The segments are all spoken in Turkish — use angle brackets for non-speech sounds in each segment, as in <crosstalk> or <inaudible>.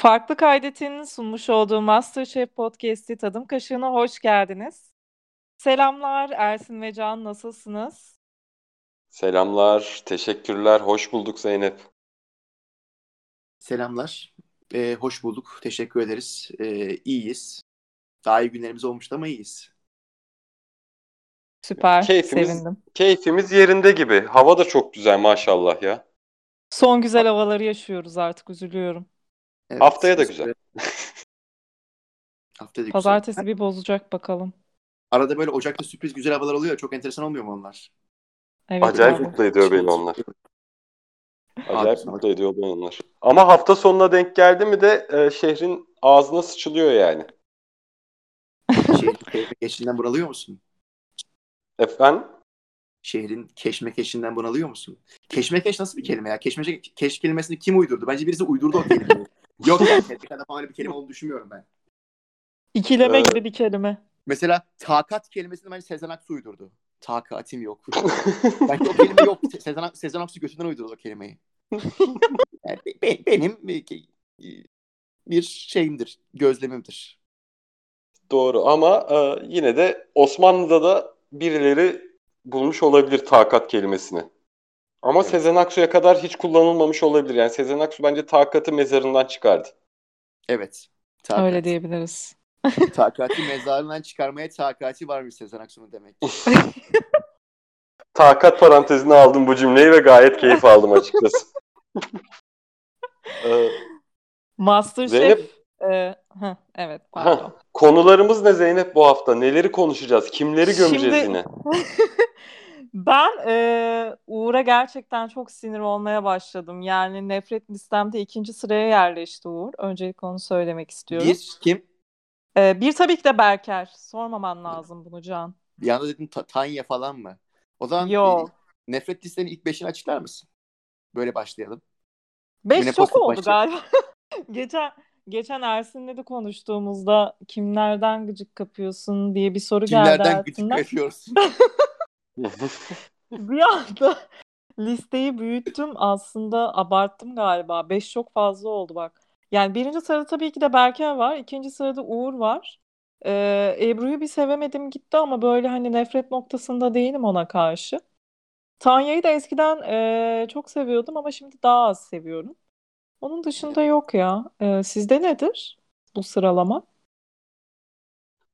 Farklı Kaydet'in sunmuş olduğu MasterChef Podcast'i Tadım Kaşığı'na hoş geldiniz. Selamlar Ersin ve Can nasılsınız? Selamlar, teşekkürler. Hoş bulduk Zeynep. Selamlar. Ee, hoş bulduk. Teşekkür ederiz. Ee, iyiyiz. Daha iyi günlerimiz olmuştu ama iyiyiz. Süper, Keyfimiz, sevindim. keyfimiz yerinde gibi. Hava da çok güzel maşallah ya. Son güzel havaları yaşıyoruz artık, üzülüyorum. Evet, Haftaya da güzel. <laughs> Haftaya da güzel. Pazartesi bir bozacak bakalım. Arada böyle Ocak'ta sürpriz güzel havalar oluyor. Çok enteresan olmuyor mu onlar? Evet Acayip abi. mutlu ediyor beni onlar. Acayip mutlu ediyor beni onlar. Ama hafta sonuna denk geldi mi de e, şehrin ağzına sıçılıyor yani. Şehrin keşmekeşinden bunalıyor musun? Efendim? Şehrin keşmekeşinden bunalıyor musun? Keşmekeş nasıl bir kelime ya? Keşmekeş keş kelimesini kim uydurdu? Bence birisi uydurdu o kelimeyi. <laughs> Yok <laughs> yani tedbirkada falan öyle bir kelime olduğunu düşünmüyorum ben. İkileme Evet. gibi bir kelime. Mesela takat kelimesini bence Sezen Aksu uydurdu. Takatim yok. Belki o kelime yok. Se- Sezen, Ak- Sezen Aksu götünden uydurdu o kelimeyi. <laughs> Yani be- be- benim bir- bir şeyimdir, gözlemimdir. Doğru ama e, yine de Osmanlı'da da birileri bulmuş olabilir takat kelimesini. Ama Evet. Sezen Aksu'ya kadar hiç kullanılmamış olabilir. Yani Sezen Aksu bence takatı mezarından çıkardı. Evet. Takat. Öyle diyebiliriz. Takati mezarından çıkarmaya takati varmış Sezen Aksu'nun demek. <laughs> Takat parantezine aldım bu cümleyi ve gayet keyif aldım açıkçası. <laughs> Ee, Masterchef. Zeynep- e, heh, evet pardon. konularımız ne Zeynep bu hafta? Neleri konuşacağız? Kimleri gömeceğiz Şimdi- yine? <laughs> Ben e, Uğur'a gerçekten çok sinir olmaya başladım. Yani nefret listemde ikinci sıraya yerleşti Uğur. Öncelikle onu söylemek istiyorum. Bir kim? E, bir tabii ki de Berker. Sormaman lazım bunu Can. Bir anda dedim Ta- Tanya falan mı? O zaman Yok. bir nefret listenin ilk beşini açıklar mısın? Böyle başlayalım. Beş Yine çok oldu başlayalım. galiba. <laughs> geçen geçen Ersin'le de konuştuğumuzda kimlerden gıcık kapıyorsun diye bir soru geldi Kimlerden gıcık Ersin'den. <laughs> <laughs> Bir anda listeyi büyüttüm. Aslında abarttım galiba. Beş çok fazla oldu bak. Yani birinci sırada tabii ki de Berker var. İkinci sırada Uğur var. Ee, Ebru'yu bir sevemedim gitti ama böyle hani nefret noktasında değilim ona karşı. Tanya'yı da eskiden e, çok seviyordum ama şimdi daha az seviyorum. Onun dışında yok ya. Ee, sizde nedir bu sıralama?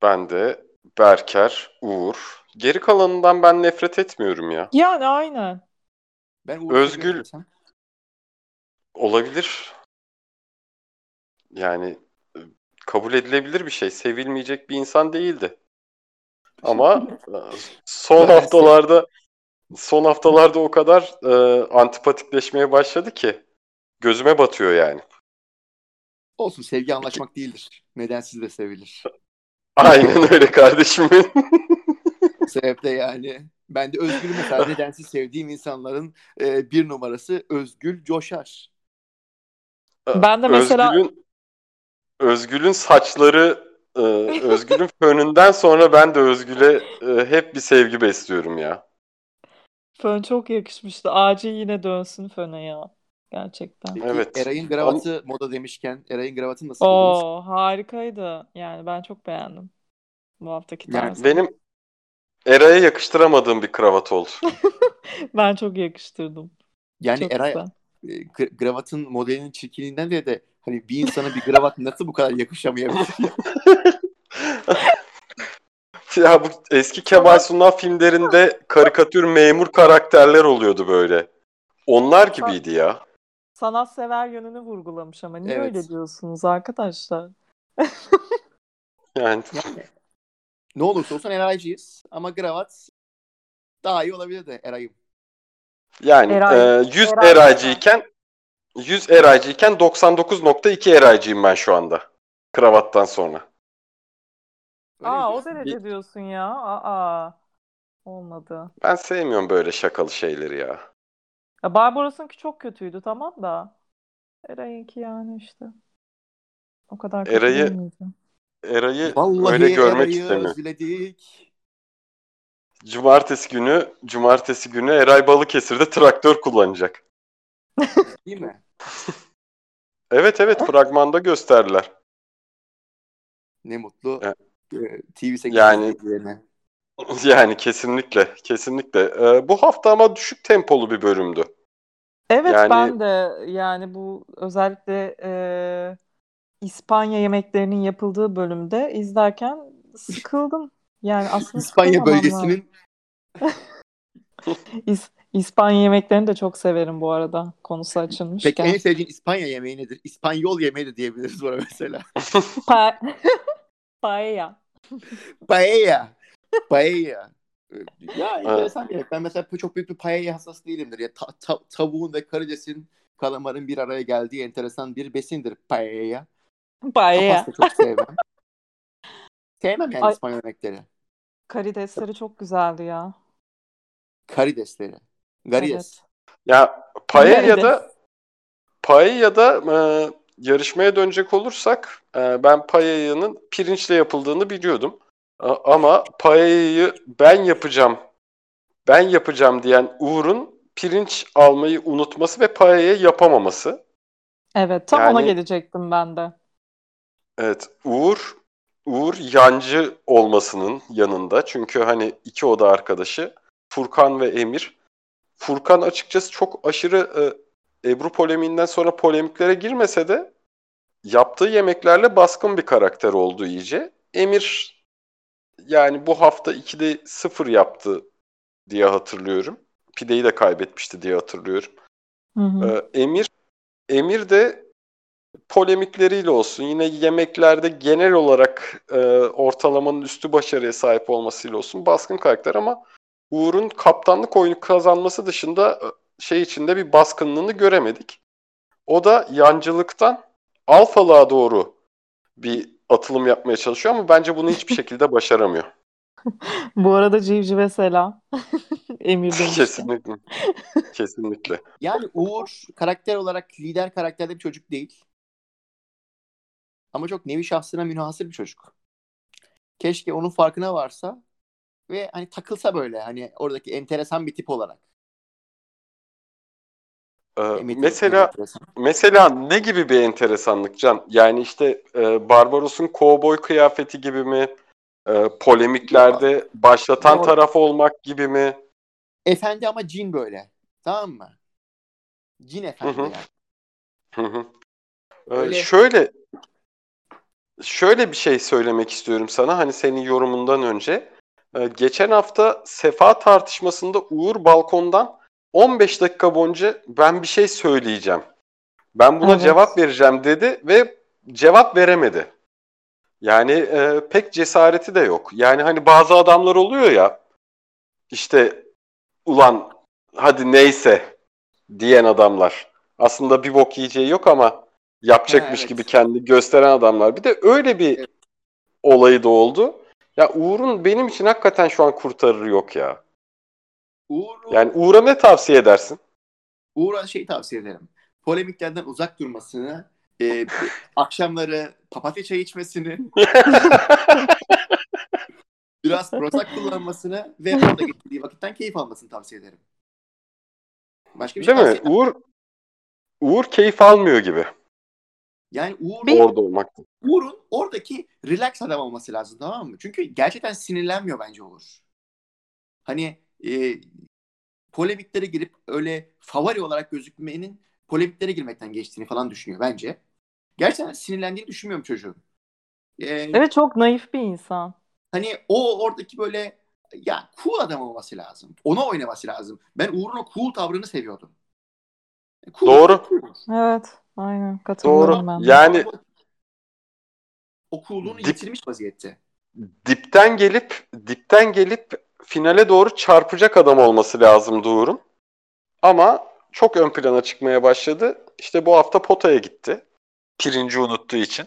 Ben de Berker, Uğur. Geri kalanından ben nefret etmiyorum ya. Yani aynen. Ben Özgül- desem. Olabilir. Yani e, kabul edilebilir bir şey. Sevilmeyecek bir insan değildi. Ama e, son haftalarda son haftalarda o kadar e, antipatikleşmeye başladı ki gözüme batıyor yani. Olsun sevgi anlaşmak değildir. Nedensiz de sevilir. Aynen öyle kardeşim benim. <laughs> Bu sebeple yani ben de Özgül'ü mesela nedensiz sevdiğim insanların e, bir numarası Özgül Coşar. Ben de mesela- Özgül'ün Özgül'ün saçları e, <laughs> Özgül'ün fönünden sonra ben de Özgül'e e, hep bir sevgi besliyorum ya. Fön çok yakışmıştı. Acil yine dönsün föne ya. Gerçekten. Evet. Eray'ın gravatı moda demişken Eray'ın gravatını nasıl buldunuz? Oo harikaydı. Yani ben çok beğendim. Bu haftaki Yani tarzı. Benim Eray'a yakıştıramadığım bir kravat oldu. <laughs> Ben çok yakıştırdım. Yani Çok Eray güzel. e, gravatın modelinin çirkinliğinden bile de hani bir insana bir gravat nasıl bu kadar yakışamayabilir? <laughs> Ya bu eski Kemal Sunal filmlerinde karikatür memur karakterler oluyordu böyle. Onlar gibiydi ya. Sanatsever yönünü vurgulamış ama niye Evet. öyle diyorsunuz arkadaşlar? Yani Yani ne olursa olsun Eray'cıyız ama gravat daha iyi olabilir de Eray'ım. yani Eray- e, 100 Eray- eraycıyken 100 eraycıyken 99.2 eraycıyım ben şu anda. Kravattan sonra. Öyle Aa o derece diyorsun ya. Aa. Olmadı. Ben sevmiyorum böyle şakalı şeyleri ya. Ya Barbaros'unki çok kötüydü tamam da. Eray'ınki yani işte. O kadar kötü Eray'ı- değil miydi? Eray'ı Vallahi öyle görmek Eray'ı istemiyorum. özledik. Cumartesi günü, cumartesi günü Eray Balıkesir'de traktör kullanacak. <laughs> Değil mi? Evet evet fragmanda gösterdiler. Ne mutlu Evet. e, TV8 Yani-. <laughs> Yani kesinlikle, kesinlikle. Ee, bu hafta ama düşük tempolu bir bölümdü. Evet Yani- ben de yani bu özellikle e, İspanya yemeklerinin yapıldığı bölümde izlerken sıkıldım. Yani aslında İspanya bölgesinin. <laughs> İs- İspanya yemeklerini de çok severim bu arada konusu açılmışken. peki en sevdiğin İspanya yemeği nedir? İspanyol yemeği de diyebiliriz buna mesela. <laughs> Pa- <laughs> Paella. Paella. Paella. Ya enteresan bir yemek. Ben mesela çok büyük bir paella hastası değilimdir. Ya ta- ta- tavuğun ve karidesin, kalamarın bir araya geldiği enteresan bir besindir paella. Paella. Pasta çok sevmem. <laughs> sevmem yani Ay- İspanyol yemekleri. Karidesleri çok güzeldi ya. Karidesleri. Garides. Ya paella'da paella'da e, yarışmaya dönecek olursak e, ben paella'nın pirinçle yapıldığını biliyordum. A- ama paella'yı ben yapacağım, ben yapacağım diyen Uğur'un pirinç almayı unutması ve paella yapamaması. Evet tam ona Yani- gelecektim ben de. Evet, Uğur Uğur yancı olmasının yanında. Çünkü hani iki oda arkadaşı Furkan ve Emir. Furkan açıkçası çok aşırı e, Ebru polemiğinden sonra polemiklere girmese de yaptığı yemeklerle baskın bir karakter oldu iyice. Emir yani bu hafta 2'de 0 yaptı diye hatırlıyorum. Pideyi de kaybetmişti diye hatırlıyorum. Hı hı. Ee, Emir Emir de polemikleriyle olsun yine yemeklerde genel olarak e, ortalamanın üstü başarıya sahip olmasıyla olsun baskın karakter ama Uğur'un kaptanlık oyunu kazanması dışında e, şey içinde bir baskınlığını göremedik. O da yancılıktan alfalığa doğru bir atılım yapmaya çalışıyor ama bence bunu hiçbir <laughs> şekilde başaramıyor. <laughs> Bu arada civcive selam. <laughs> Emir demişken. Kesinlikle. Kesinlikle. Yani Uğur karakter olarak lider karakterde bir çocuk değil. Ama çok nevi şahsına münhasır bir çocuk. Keşke onun farkına varsa ve hani takılsa böyle hani oradaki enteresan bir tip olarak. Ee, mesela enteresan. Mesela ne gibi bir enteresanlık Can? Yani işte e, Barbaros'un kovboy kıyafeti gibi mi? E, polemiklerde başlatan Yok. taraf olmak gibi mi? Efendi ama cin böyle. Tamam mı? Cin efendi Hı hı. yani. Hı hı. Ee, Öyle- şöyle şöyle bir şey söylemek istiyorum sana hani senin yorumundan önce. Ee, geçen hafta sefa tartışmasında Uğur balkondan 15 dakika boyunca ben bir şey söyleyeceğim. Ben buna Evet. cevap vereceğim dedi ve cevap veremedi. Yani e, pek cesareti de yok. Yani hani bazı adamlar oluyor ya işte ulan hadi neyse diyen adamlar. Aslında bir bok yiyeceği yok ama yapacakmış evet. gibi kendi gösteren adamlar. Bir de öyle bir Evet. olayı da oldu. Ya Uğur'un benim için hakikaten şu an kurtarırı yok ya. Uğur'u, Yani Uğur'a ne tavsiye edersin? Uğur'a şey tavsiye ederim. Polemiklerden uzak durmasını, e, <laughs> akşamları papatya çayı içmesini, <laughs> biraz Prozac kullanmasını ve orada geçirdiği vakitten keyif almasını tavsiye ederim. Başka bir şey Değil mi? tavsiye Uğur Uğur keyif almıyor gibi Yani Uğur, Bir- orada olmaktan. Uğur'un oradaki relax adam olması lazım tamam mı? Çünkü gerçekten sinirlenmiyor bence Uğur. Hani e, polemiklere girip öyle favori olarak gözükmenin polemiklere girmekten geçtiğini falan düşünüyor bence. Gerçekten sinirlendiğini düşünmüyorum çocuğun. E, Evet çok naif bir insan. Hani o oradaki böyle ya cool adam olması lazım. Ona oynaması lazım. Ben Uğur'un o cool tavrını seviyordum. Cool, Doğru. cool. Evet aynen katılıyorum Doğru. ben. de. Yani o cool'luğunu Dip- yitirmiş vaziyette. dipten gelip dipten gelip finale doğru çarpacak adam olması lazım Uğur'un. Ama çok ön plana çıkmaya başladı. İşte bu hafta potaya gitti. Pirinci unuttuğu için.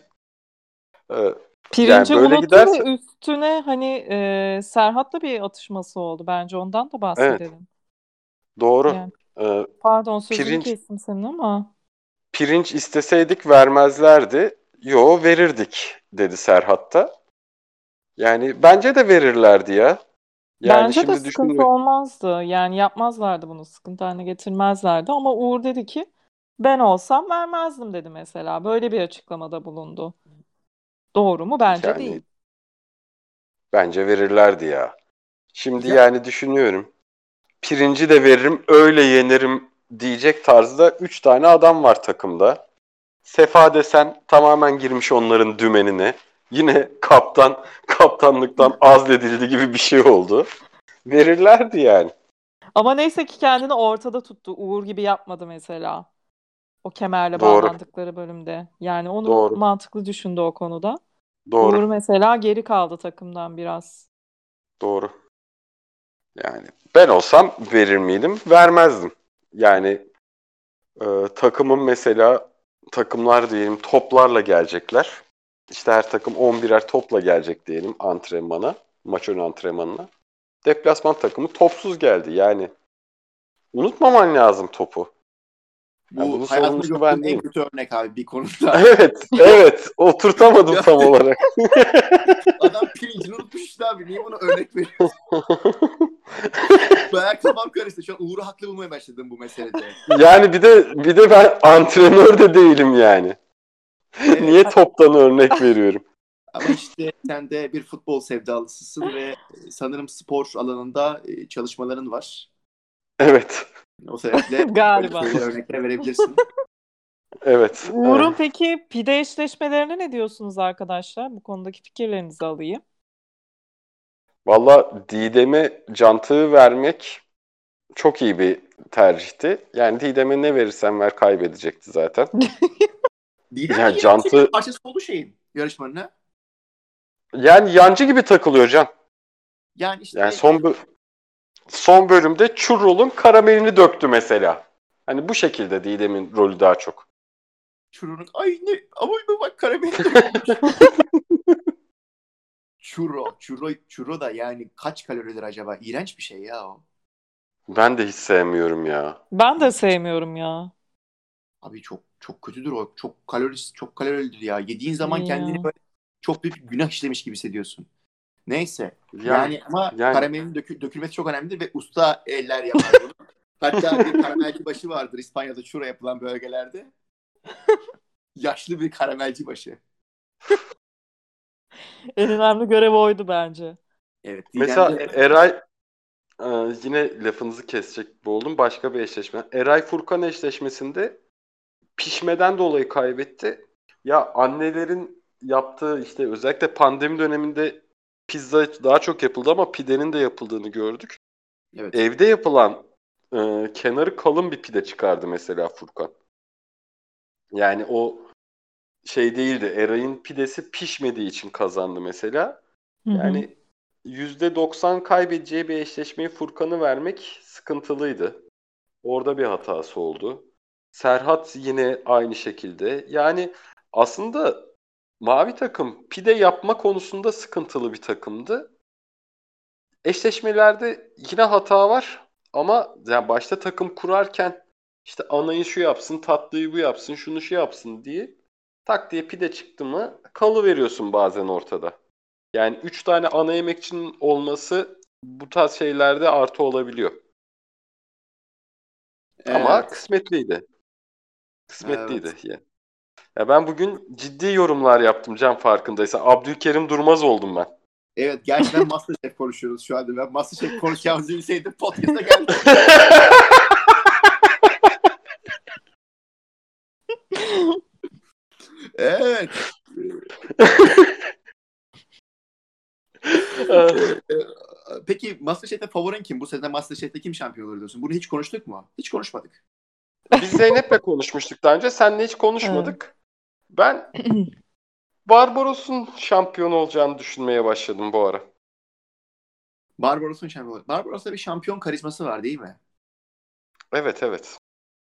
Ee, Pirinci böyle unuttu giderse- üstüne hani e, Serhat'la bir atışması oldu. Bence ondan da bahsedelim. doğru. Yani. Ee, Pardon sözünü Pirinç- kestim senin ama. Pirinç isteseydik vermezlerdi. Yo verirdik dedi Serhat da. Yani bence de verirlerdi ya. Yani Bence de şimdi sıkıntı düşünüyorum. olmazdı. Yani yapmazlardı bunu. Sıkıntı haline getirmezlerdi. Ama Uğur dedi ki Ben olsam vermezdim dedi mesela. Böyle bir açıklamada bulundu. Doğru mu? Bence Yani değil. bence verirlerdi ya. Şimdi Ya- yani düşünüyorum. Pirinci de veririm, öyle yenerim diyecek tarzda 3 tane adam var takımda. Sefa desen tamamen girmiş onların dümenine. Yine kaptan kaptanlıktan azledildi gibi bir şey oldu. Verirlerdi yani. Ama neyse ki kendini ortada tuttu. Uğur gibi yapmadı mesela. O kemerle Doğru. bağlandıkları bölümde. Yani onu Doğru. mantıklı düşündü o konuda. Doğru. Uğur mesela geri kaldı takımdan biraz. Doğru. Yani ben olsam verir miydim? Vermezdim. Yani e, takımın mesela takımlar diyelim toplarla gelecekler. İşte her takım 11'er topla gelecek diyelim antrenmana, maç önü antrenmanına. Deplasman takımı topsuz geldi. Yani unutmaman lazım topu. Ya Bu hayatımda sorumlusu gördüğüm ben en kötü örnek abi bir konuda. <laughs> Evet, evet. Oturtamadım tam olarak. <laughs> Adam pirincini unutmuş işte abi. Niye buna örnek veriyorsun? <laughs> Bayağı kafam karıştı. Şu an Uğur'u haklı bulmaya başladım bu meselede. Yani bir de bir de ben antrenör de değilim yani. Evet. Niye toptan örnek veriyorum? Ama işte sen de bir futbol sevdalısısın ve sanırım spor alanında e, çalışmaların var. Evet. O sebeple <laughs> Galiba. örnekler verebilirsin. Evet. Uğur'un Evet. peki pide eşleşmelerine ne diyorsunuz arkadaşlar? Bu konudaki fikirlerinizi alayım. Valla Didem'e cantığı vermek çok iyi bir tercihti. Yani Didem'e ne verirsen ver kaybedecekti zaten. <laughs> Didem Ya yine Cantı- parçası oldu şeyin yarışmanın ha. Yani yancı gibi takılıyor Can. Yani işte Yani son bö- son bölümde Churro'nun karamelini döktü mesela. Hani bu şekilde Didem'in rolü daha çok. Churro'nun ay ne ama bak karamel. <laughs> Churro, churro, churro da yani kaç kaloridir acaba? İğrenç bir şey ya o. Ben de hiç sevmiyorum ya. Ben de sevmiyorum ya. Abi çok çok kötüdür o. Çok kalorisi çok kalorilidir ya. Yediğin zaman Ya. kendini böyle çok büyük bir günah işlemiş gibi hissediyorsun. Neyse. Yani, Yani, ama yani- karamelin dökü- dökülmesi çok önemlidir ve usta eller yapar bunu. <laughs> Hatta bir karamelci başı vardır İspanya'da şura yapılan bölgelerde. <laughs> Yaşlı bir karamelci başı. En önemli görev oydu bence. Evet. Mesela Didem'de- Eray e, yine lafınızı kesecek bu oldum. Başka bir eşleşme. Eray Furkan eşleşmesinde pişmeden dolayı kaybetti. Ya annelerin yaptığı işte özellikle pandemi döneminde pizza daha çok yapıldı ama pidenin de yapıldığını gördük. evet. Evde yapılan e, kenarı kalın bir pide çıkardı mesela Furkan. Yani o şey değildi. Eray'ın pidesi pişmediği için kazandı mesela. Yani %90 kaybedeceği bir eşleşmeyi Furkan'ı vermek sıkıntılıydı. Orada bir hatası oldu. Serhat yine aynı şekilde. Yani aslında mavi takım pide yapma konusunda sıkıntılı bir takımdı. Eşleşmelerde yine hata var ama yani başta takım kurarken işte anayı şu yapsın, tatlıyı bu yapsın, şunu şu yapsın diye tak diye pide çıktı mı kalı veriyorsun bazen ortada. Yani 3 tane ana yemekçinin olması bu tarz şeylerde artı olabiliyor. Ama Evet. kısmetliydi. Kısmetliydi. Ya. Ya ben bugün ciddi yorumlar yaptım Can farkındaysa. Abdülkerim Durmaz oldum ben. Evet gerçekten Masterchef konuşuyoruz şu anda. Ben Masterchef konuşacağımızı bilseydim podcast'a <laughs> geldim. evet. Peki Masterchef'te favorin kim? Bu sene Masterchef'te kim şampiyon olur diyorsun? Bunu hiç konuştuk mu? Hiç konuşmadık. Biz Zeynep'le konuşmuştuk daha önce. Seninle hiç konuşmadık. Ben <laughs> Barbaros'un şampiyon olacağını düşünmeye başladım bu ara. Barbaros'un şampiyonu. Barbaros'ta bir şampiyon karizması var değil mi? Evet evet.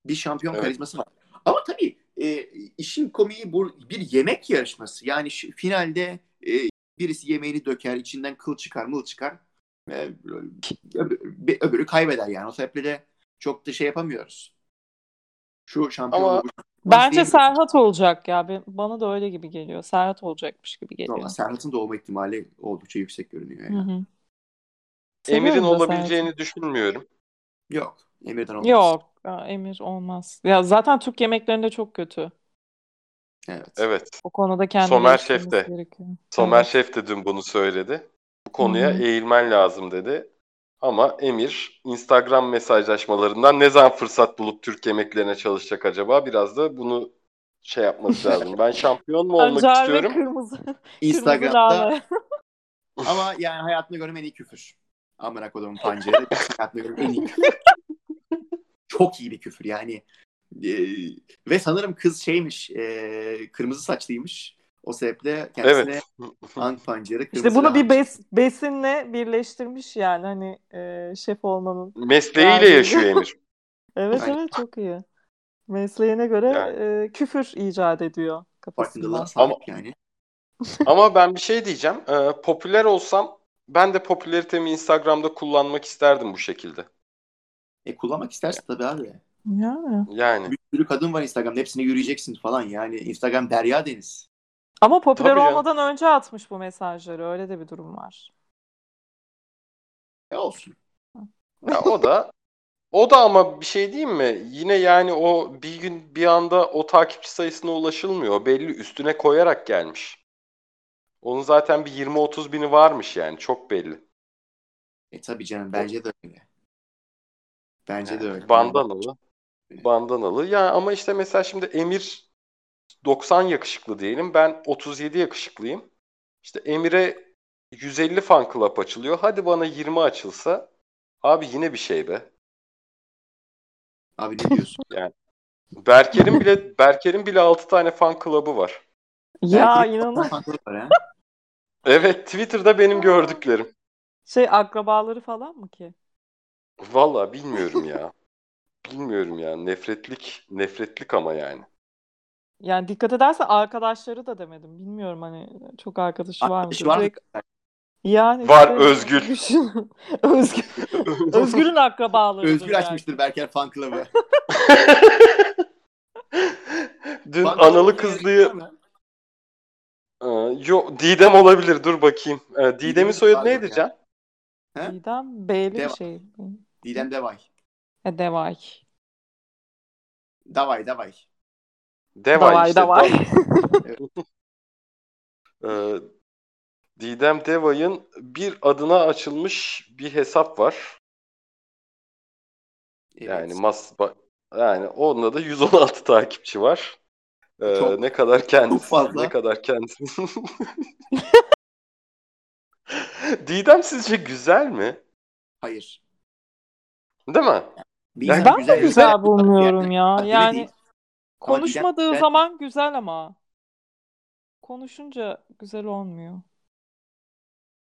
Bir şampiyon Evet. karizması var. Ama tabii e, işin komiği bu bir yemek yarışması. Yani şu, finalde e, birisi yemeğini döker, içinden kıl çıkar, mıl çıkar. E, öbürü, öbürü kaybeder yani. O sebeple de çok da şey yapamıyoruz. Şu şampiyon Ama- bu- Bence değil. Serhat olacak ya. Bana da öyle gibi geliyor. Serhat olacakmış gibi geliyor. Valla Serhat'ın da olma ihtimali oldukça yüksek görünüyor. Yani. hı. Emir'in Seviyorum da olabileceğini düşünmüyorum. Yok. Emir'den olmaz. Yok. ya Emir olmaz. Ya zaten Türk yemeklerinde çok kötü. Evet. Evet. O konuda kendini Somer geliştirmesi Şef de. gerekiyor. Somer Evet. Şef de dün bunu söyledi. Bu konuya hı. eğilmen lazım dedi. Ama Emir Instagram mesajlaşmalarından ne zaman fırsat bulup Türk yemeklerine çalışacak acaba? Biraz da bunu şey yapması lazım. Ben <laughs> şampiyon mu olmak ve istiyorum? kırmızı. <laughs> kırmızı Instagram'da <laughs> ama yani hayatımda gördüğüm en iyi küfür. Amına kodumun pancarı. hayatımda gördüğüm en iyi küfür. Çok iyi bir küfür yani. Ee, ve sanırım kız şeymiş, e, kırmızı saçlıymış. O sebeple kendisine Evet. Ang pancarı kırmızı İşte bunu bir bes, besinle birleştirmiş yani hani e, şef olmanın. Mesleğiyle yaşıyor Emir. <laughs> Evet Aynen. evet çok iyi. Mesleğine göre Yani. e, küfür icat ediyor kafasında. sahip yani. <laughs> Ama ben bir şey diyeceğim. Ee, popüler olsam ben de popülaritemi Instagram'da kullanmak isterdim bu şekilde. E kullanmak istersin tabii abi. Yani. Yani. Bir sürü kadın var Instagram'da. Hepsine yürüyeceksin falan. Yani Instagram derya deniz. Ama popüler Tabii canım. olmadan önce atmış bu mesajları. Öyle de bir durum var. E olsun. Ya o da o da ama bir şey diyeyim mi? Yine yani o bir gün bir anda o takipçi sayısına ulaşılmıyor. Belli üstüne koyarak gelmiş. Onun zaten bir 20-30 bini varmış yani çok belli. E tabii canım bence de öyle. Bence de öyle. Bandanalı. Bandanalı. Ya ama işte mesela şimdi Emir 90 yakışıklı diyelim. Ben 37 yakışıklıyım. İşte Emir'e 150 fan club açılıyor. Hadi bana 20 açılsa. Abi yine bir şey be. Abi ne diyorsun? <laughs> Berker'in bile Berker'in bile 6 tane fan club'ı var. Ya inanın. Evet, Twitter'da benim gördüklerim. Şey akrabaları falan mı ki? Vallahi bilmiyorum ya. Bilmiyorum ya. Nefretlik, nefretlik ama yani. Yani dikkat ederse arkadaşları da demedim. Bilmiyorum hani çok arkadaşı var mı? Arkadaşı var mı? Yani Var, işte Özgür. <laughs> düşün. Özgür. <laughs> Özgür'ün akrabaları. Özgür açmıştır Berker fan club'ı. <laughs> Dün Fan analı kızlıyı? Ee, yo Didem olabilir. Dur bakayım. Ee, Didem'in soyadı neydi. Can? He? Didem B'li bir Deva. şey. Didem Devay. E, Devay. Davay davay. Devay Davay işte. davay. <laughs> Ee, Didem Devay'ın bir adına açılmış bir hesap var. Evet. Yani mas yani onda da 116 takipçi var. Ee, Çok- ne kadar kendisi çok fazla. ne kadar kendisi. <laughs> Didem sizce güzel mi? Hayır. Değil mi? Yani Ben de güzel bulmuyorum ya. Yani. Konuşmadığı Didem- zaman güzel ama konuşunca güzel olmuyor.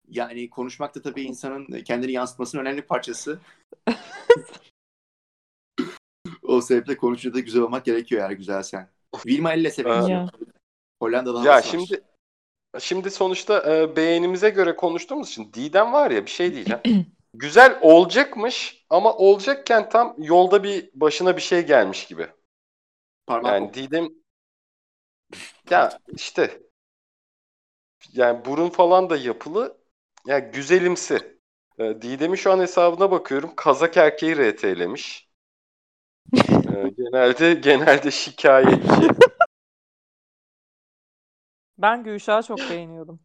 Yani konuşmak da tabii insanın kendini yansıtmasının önemli bir parçası. <laughs> o sebeple konuşunca da güzel olmak gerekiyor eğer güzelsen. Vilma elle Ee, seviyorum. Ya. Hollanda'da Ya havası var. şimdi şimdi sonuçta e, beğenimize göre konuştuğumuz için Didem var ya bir şey diyeceğim. <clears throat> Güzel olacakmış ama olacakken tam yolda bir başına bir şey gelmiş gibi. Parmak Yani Didem ya işte yani burun falan da yapılı. Ya güzelimsi. E, Didem'in şu an hesabına bakıyorum. Kazak erkeği RT'lemiş. E, <laughs> genelde genelde şikayetçi. <laughs> Ben Gülşah'ı çok beğeniyordum.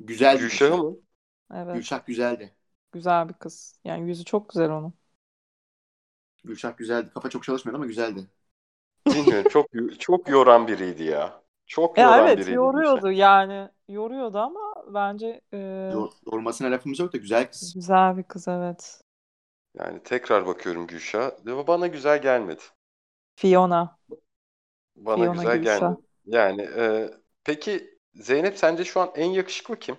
güzel Gülşah'ı mı? Evet. Gülşah güzeldi. Güzel bir kız. Yani yüzü çok güzel onun. Gülşah güzeldi. Kafa çok çalışmıyordu ama güzeldi. Bilmiyorum. Çok çok yoran biriydi ya. Çok yoran evet biriydi. yoruyordu yani. Yoruyordu ama bence e, yormasına lafımız yok da güzel kız. güzel bir kız evet. Yani tekrar bakıyorum Gülşah'a. Bana güzel gelmedi. Fiona. Bana Fiona güzel Gülşah. gelmedi. Yani e, peki Zeynep sence şu an en yakışıklı kim?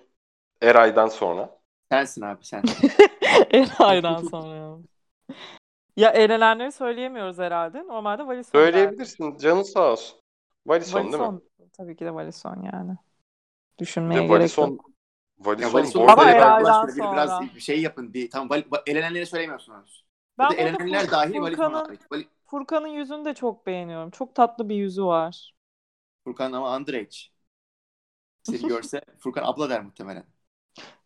Eray'dan sonra. Sensin abi sen. <laughs> <laughs> En aydan sonra. Ya elenenleri söyleyemiyoruz herhalde. Normalde Valison. Söyleyebilirsin. Canın sağ olsun. Valison değil mi? Valison. Tabii ki de Valison yani. Düşünmeye gerek Valison yok. Valison, Ya Valison'u bu arada Ama aşkına bir- sonra. Biraz bir şey yapın. Bir, tamam val- va- elenenleri söylemiyorsunuz. Ben burada elenenler dahil Furkan'ın. Vali- Furkan'ın yüzünü de çok beğeniyorum. Çok tatlı bir yüzü var. Furkan ama underage. Seni görse <laughs> Furkan abla der muhtemelen.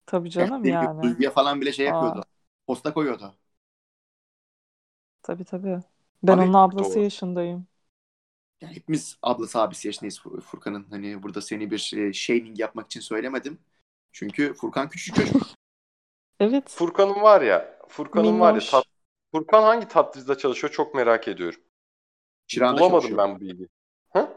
Tabii canım yani. Duyguya falan bile şey Aa. yapıyordu. Posta koyuyordu. Tabii tabii. Ben Abi, onun ablası doğru. yaşındayım. Yani hepimiz ablası abisi yaşındayız Fur- Furkan'ın. Hani burada seni bir e, shaming yapmak için söylemedim. Çünkü Furkan küçük çocuk. <laughs> Evet. Furkan'ın var ya, Furkan'ın var ya tat, Furkan hangi tatlıyızda çalışıyor çok merak ediyorum. Çırağında Bulamadım ben bu bilgiyi. Ha?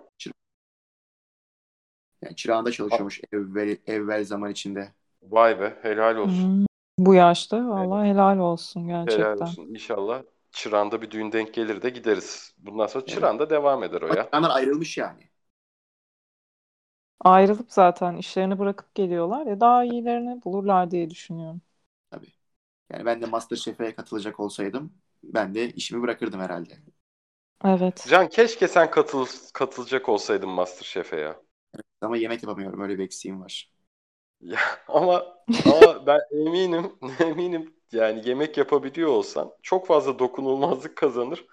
Yani çırağında çalışıyormuş evvel, evvel zaman içinde. Vay be, helal olsun. Hmm, Bu yaşta vallahi helal olsun gerçekten. Helal olsun. İnşallah Çırağan'da bir düğün denk gelir de gideriz. Bundan sonra Çırağan'da devam eder o ya. çırağından ayrılmış yani. Ayrılıp zaten işlerini bırakıp geliyorlar ya daha iyilerini bulurlar diye düşünüyorum. Tabii. Yani ben de Masterchef'e katılacak olsaydım ben de işimi bırakırdım herhalde. Evet. Can keşke sen katıl katılacak olsaydın Masterchef'e ya. Ama yemek yapamıyorum. Öyle bir eksiğim var. Ya ama ama ben eminim <laughs> eminim yani yemek yapabiliyor olsan çok fazla dokunulmazlık kazanır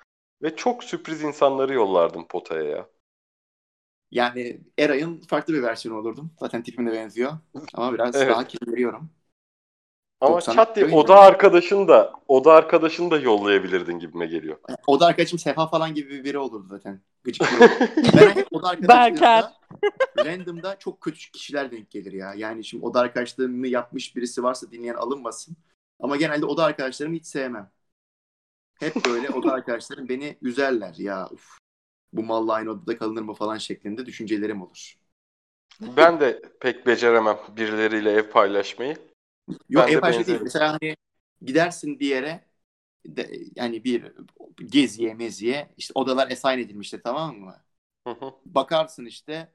ve çok sürpriz insanları yollardım potaya ya. Yani Eray'ın farklı bir versiyonu olurdum. Zaten tipime de benziyor. Ama biraz <laughs> Evet. daha kilo veriyorum. Ama 90 çat diye oda mi? arkadaşın da oda arkadaşını da yollayabilirdin gibime geliyor. O da arkadaşım Sefa falan gibi biri olurdu zaten. Gıcık <laughs> ben hep oda arkadaşlarımda random'da çok kötü kişiler denk gelir ya. Yani şimdi oda arkadaşlığını yapmış birisi varsa dinleyen alınmasın. Ama genelde oda arkadaşlarımı hiç sevmem. Hep böyle oda <laughs> arkadaşlarım beni üzerler ya. Uf, bu malla aynı odada kalınır mı falan şeklinde düşüncelerim olur. Ben de pek beceremem birileriyle ev paylaşmayı. Yok Ben ev paylaşma değil. Mesela hani gidersin bir yere de, yani bir geziye meziye işte odalar assign edilmiştir tamam mı? Hı hı. Bakarsın işte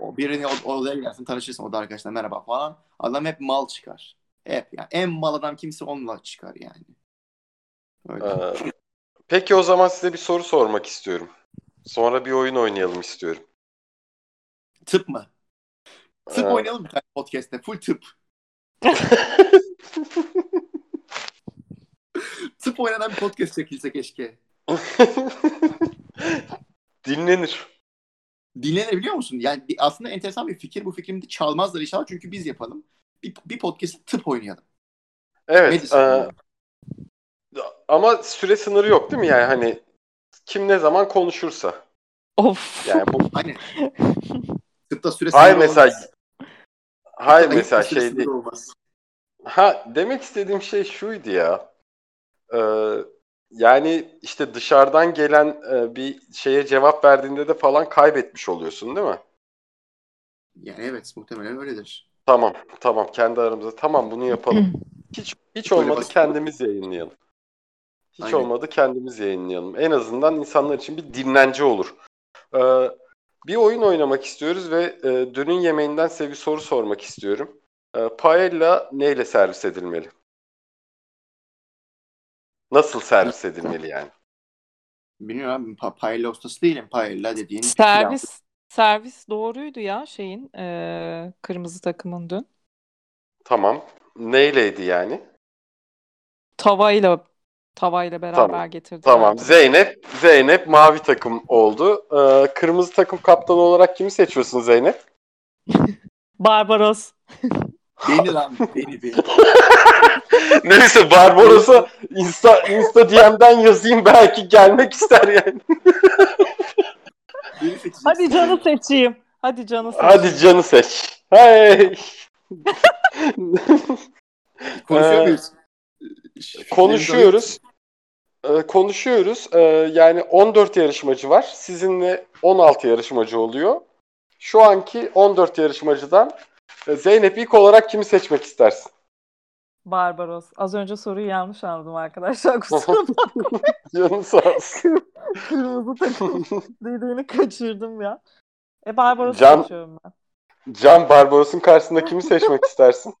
o birini o- odaya gidersin tanışırsın oda arkadaşlar merhaba falan. Adam hep mal çıkar. Hep yani en mal adam kimse onunla çıkar yani. Öyle. Ee, peki o zaman size bir soru sormak istiyorum. Sonra bir oyun oynayalım istiyorum. Tıp mı? Tıp Ee, oynayalım bir tane podcast'te. Full tıp. <laughs> Tıp oynanan bir podcast çekilse keşke. <laughs> Dinlenir. Dinlenir biliyor musun? Yani aslında enteresan bir fikir. Bu fikrimi de çalmazlar inşallah çünkü biz yapalım. Bir, bir podcast'te tıp oynayalım. Evet. E, ama süre sınırı yok değil mi? Yani hani kim ne zaman konuşursa. Of. Yani bu <laughs> Aynen. Tıpta süre Hayır sınırı mesela olmaz. hayır Tıpta mesela şey değil. olmaz. Ha demek istediğim şey şuydu ya. Ee, yani işte dışarıdan gelen e, bir şeye cevap verdiğinde de falan kaybetmiş oluyorsun değil mi? Yani evet muhtemelen öyledir. Tamam, tamam kendi aramızda. Tamam bunu yapalım. <clears throat> Hiç hiç Böyle olmadı basit kendimiz yayınlayalım. Hiç Aynen. olmadı kendimiz yayınlayalım. En azından insanlar için bir dinlence olur. Ee, bir oyun oynamak istiyoruz ve e, dünün yemeğinden size bir soru sormak istiyorum. Ee, paella neyle servis edilmeli? Nasıl servis edilmeli yani? Bilmiyorum abi pa paella ustası değilim. Paella dediğin pilav. Servis servis doğruydu ya şeyin eee, kırmızı takımın dün. Tamam. Neyleydi yani? Tavayla tavayla beraber Tamam. getirdiler. Tamam. Zeynep, Zeynep mavi takım oldu. Ee, kırmızı takım kaptanı olarak kimi seçiyorsun Zeynep? <laughs> Barbaros. Beni lan beni beni. <laughs> Neyse Barbaros'a Insta, Insta DM'den yazayım belki gelmek ister yani. <laughs> Hadi canı seçeyim. Hadi canı seçeyim. Hadi canı seç. Hey. Konuşuyor Ee, muyuz? konuşuyoruz. Ee, konuşuyoruz. Ee, yani 14 yarışmacı var. Sizinle 16 yarışmacı oluyor. Şu anki 14 yarışmacıdan e, Zeynep ilk olarak kimi seçmek istersin? Barbaros. Az önce soruyu yanlış anladım arkadaşlar. <laughs> Kusura bakmayın. Canın sağ olsun. Kırmızı takım <laughs> dediğini kaçırdım ya. E Barbaros'u Can- seçiyorum ben. Can Barbaros'un karşısında kimi seçmek <laughs> istersin?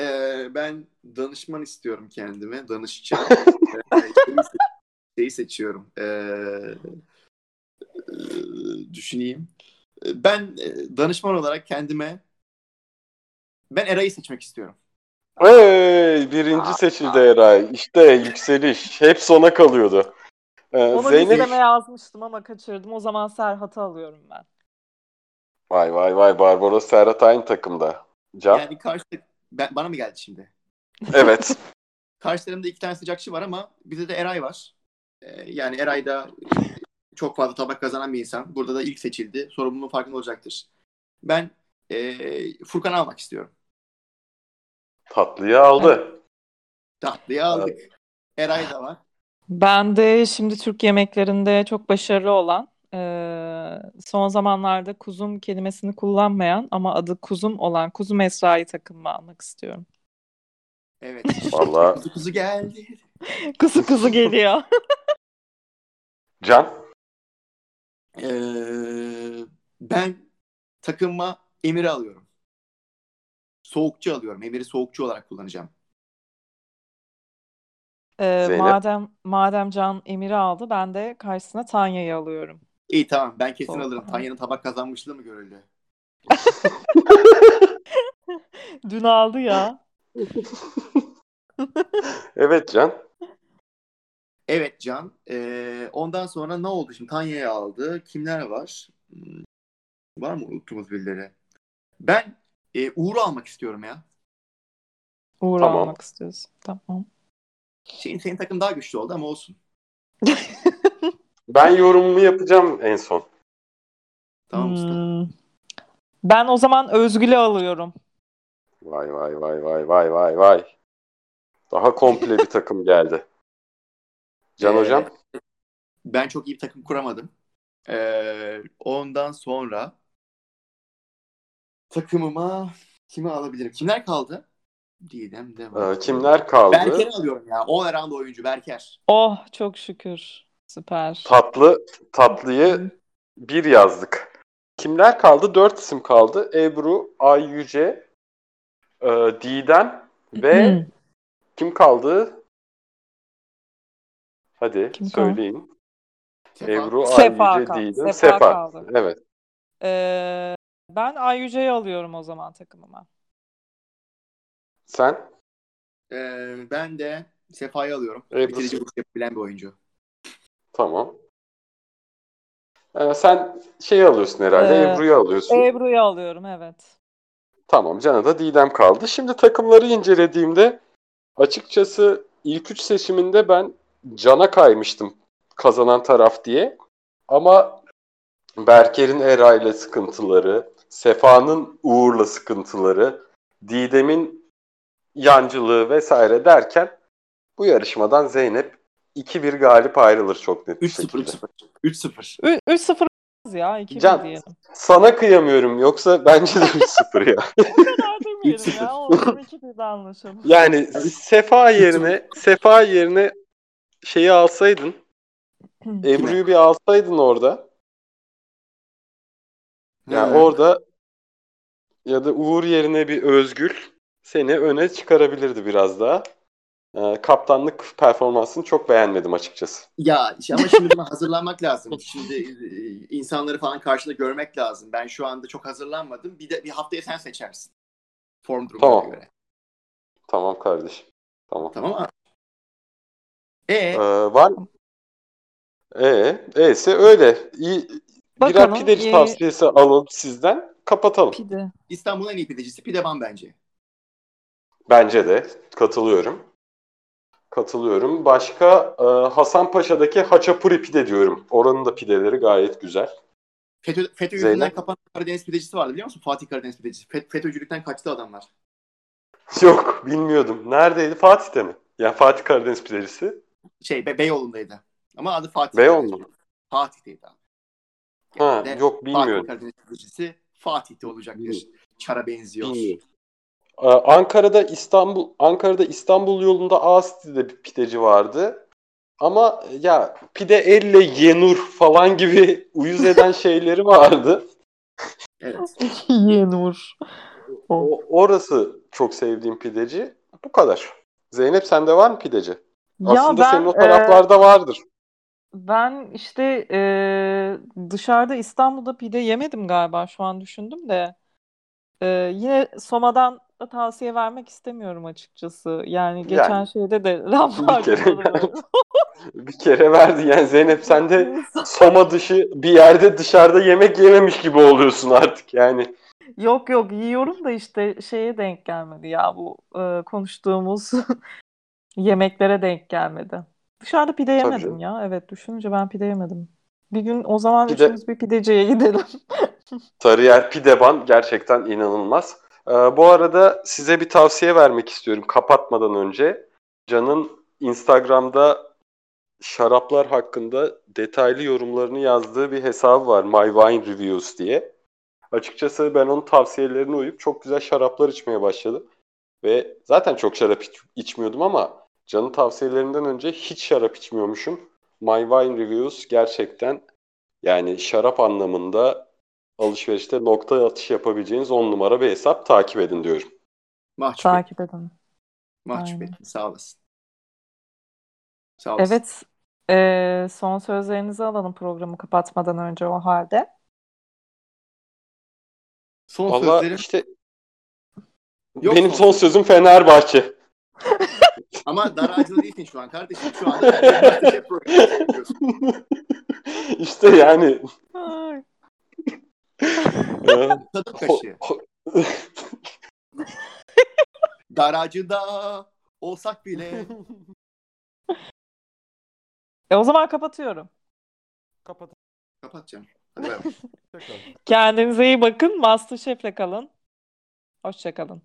Ee, ben danışman istiyorum kendime. Danışacağım. Ee, şeyi seçiyorum. Ee, e, düşüneyim. Ee, Ben e, danışman olarak kendime ben Eray'ı seçmek istiyorum. Hey, birinci seçildi Eray. İşte yükseliş. Hep sona kalıyordu. Ee, Onu Zeynep listeme yazmıştım ama kaçırdım. O zaman Serhat'ı alıyorum ben. Vay vay vay Barbaros Serhat aynı takımda. Can? Yani karşı ben, bana mı geldi şimdi? Evet. <laughs> Karşılarında iki tane sıcakçı var ama bizde de Eray var. Ee, yani Eray da çok fazla tabak kazanan bir insan. Burada da ilk seçildi. Sorumluluğun farkında olacaktır. Ben e, Furkan'ı almak istiyorum. Tatlıyı aldı. Tatlıyı aldık. Eray da var. Ben de şimdi Türk yemeklerinde çok başarılı olan, e, son zamanlarda kuzum kelimesini kullanmayan ama adı kuzum olan Kuzum Esra'yı takımıma almak istiyorum. Evet. Vallahi <laughs> Kuzu kuzu geldi. <laughs> Kuzu kuzu geliyor. <laughs> Can. Ee, ben takıma Emir'i alıyorum. Soğukçu alıyorum. Emir'i soğukçu olarak kullanacağım. E, Zeynep? madem madem Can Emir'i aldı, ben de karşısına Tanya'yı alıyorum. İyi tamam ben kesin Soğuk. alırım. Tanya'nın tabak kazanmışlığı mı görüldü? <laughs> Dün aldı ya. <laughs> Evet Can. Evet Can. Ee, ondan sonra ne oldu şimdi? Tanya'yı aldı. Kimler var? Hmm, Var mı unuttuğumuz birileri? Ben e, Uğur'u almak istiyorum ya. Uğur Tamam. almak istiyorsun. Tamam. Senin, senin takım daha güçlü oldu ama olsun. <laughs> Ben yorumumu yapacağım en son. Tamam usta. Hmm. Ben o zaman Özgül'ü alıyorum. Vay vay vay vay vay vay vay. Daha komple bir takım geldi. Can Ee, hocam. Ben çok iyi bir takım kuramadım. Ee, ondan sonra takımıma kimi alabilirim? Kimler kaldı? Didem de var. Ee, kimler kaldı? Berker'i alıyorum ya. All around oyuncu Berker. Oh çok şükür. Süper. Tatlı tatlıyı bir yazdık. Kimler kaldı? Dört isim kaldı. Ebru, Ay Yüce, e, Didem ve Hmm. kim kaldı? Hadi Kim kaldı? söyleyin. Sefa. Ebru, Sefa Ay Yüce, kaldı. Didem, Sefa Sefa. kaldı. Evet. Ee, ben Ayyüce'yi alıyorum o zaman takımıma. Sen? Ee, ben de Sefa'yı alıyorum. Ebru. Bitirici vuruş yapabilen bir oyuncu. Tamam. Ee, sen şeyi alıyorsun herhalde. Ee, Ebru'yu alıyorsun. Ebru'yu alıyorum evet. Tamam Can'a da Didem kaldı. Şimdi takımları incelediğimde açıkçası ilk üç seçiminde ben Can'a kaymıştım kazanan taraf diye. Ama Berker'in Eray'la sıkıntıları, Sefa'nın Uğur'la sıkıntıları, Didem'in yancılığı vesaire derken bu yarışmadan Zeynep 2-1 galip ayrılır çok net bir 3-0 şekilde. 3-0. 3-0. Ü- 3-0 ya 2 Can- diyelim. Sana kıyamıyorum yoksa bence de 3-0 ya. Kadar demeyelim 3-0. ya. Olsun 2 anlaşalım. Yani Sefa yerine Sefa yerine şeyi alsaydın, <clears throat> Ebru'yu bir alsaydın orada. Yani Hı. orada ya da Uğur yerine bir Özgül seni öne çıkarabilirdi biraz daha. Ee, kaptanlık performansını çok beğenmedim açıkçası. Ya ama şimdi buna hazırlanmak lazım. Şimdi e, insanları falan karşında görmek lazım. Ben şu anda çok hazırlanmadım. Bir de bir haftaya sen seçersin. Form durumuna Tamam. göre. Tamam kardeşim. Tamam. Tamam mı? E Ee, var? E, E'si öyle. İyi, birer Bakalım, pideci iyi- tavsiyesi alalım sizden. Kapatalım. Pide. İstanbul'un en iyi pidecisi Pideban bence. Bence de. Katılıyorum. Katılıyorum. Başka e, Hasanpaşa'daki Haçapuri pide diyorum. Oranın da pideleri gayet güzel. FETÖ, FETÖ yüzünden kapanan Karadeniz pidecisi vardı biliyor musun? Fatih Karadeniz pidecisi. Fe- FETÖ'cülükten kaçtı adamlar. Yok bilmiyordum. Neredeydi? Fatih'te mi? Ya Fatih Karadeniz pidecisi. Şey Be- Beyoğlu'ndaydı. Ama adı Fatih. Beyoğlu Karadeniz. Fatih'teydi abi. Ha, yok Fatih bilmiyorum. Pidecisi Fatih'te olacaktır. Bilmiyorum. Çara benziyor. Bilmiyorum. Ee, Ankara'da İstanbul Ankara'da İstanbul yolunda Ağasti'de bir pideci vardı. Ama ya pide elle yenur falan gibi <laughs> uyuz eden şeyleri vardı. Evet. <laughs> Yenur. O, orası çok sevdiğim pideci. Bu kadar. Zeynep sende var mı pideci? Ya Aslında ben senin o e, taraflarda vardır. Ben işte e, dışarıda İstanbul'da pide yemedim galiba şu an düşündüm de. E, yine Soma'dan da tavsiye vermek istemiyorum açıkçası. Yani geçen Yani, şeyde de <laughs> lahmacun kere-. <laughs> Bir kere verdi yani Zeynep sen de <laughs> Soma dışı bir yerde dışarıda yemek yememiş gibi oluyorsun artık yani. Yok yok yiyorum da işte şeye denk gelmedi ya bu e, konuştuğumuz yemeklere denk gelmedi. Dışarıda pide yemedim canım. ya. Evet düşününce ben pide yemedim. Bir gün o zaman Pide- üçümüz bir pideciye gidelim. <laughs> Sarıyer Pideban gerçekten inanılmaz. Ee, bu arada size bir tavsiye vermek istiyorum kapatmadan önce. Can'ın Instagram'da şaraplar hakkında detaylı yorumlarını yazdığı bir hesabı var. My Wine Reviews diye. Açıkçası ben onun tavsiyelerine uyup çok güzel şaraplar içmeye başladım. Ve zaten çok şarap iç- içmiyordum ama Can'ın tavsiyelerinden önce hiç şarap içmiyormuşum. My Wine Reviews gerçekten yani şarap anlamında alışverişte nokta atış yapabileceğiniz 10 numara bir hesap takip edin diyorum. Mahcup, Takip edin. mahcup ettin. Sağ olasın. Sağ olasın. Evet. eee, son sözlerinizi alalım programı kapatmadan önce o halde. Son Valla sözlerim işte Yok benim son son söz. sözüm Fenerbahçe. <laughs> ama daracılı değilsin şu an kardeşim. Şu anda programı yapıyorsun. <laughs> işte yani Ay. e, Tadım kaşığı. ho- <laughs> Daracıda olsak bile. E, o zaman kapatıyorum. Kapat. Kapatacağım. Hadi. Kendinize iyi bakın. Masterchef'le kalın. Hoşça kalın.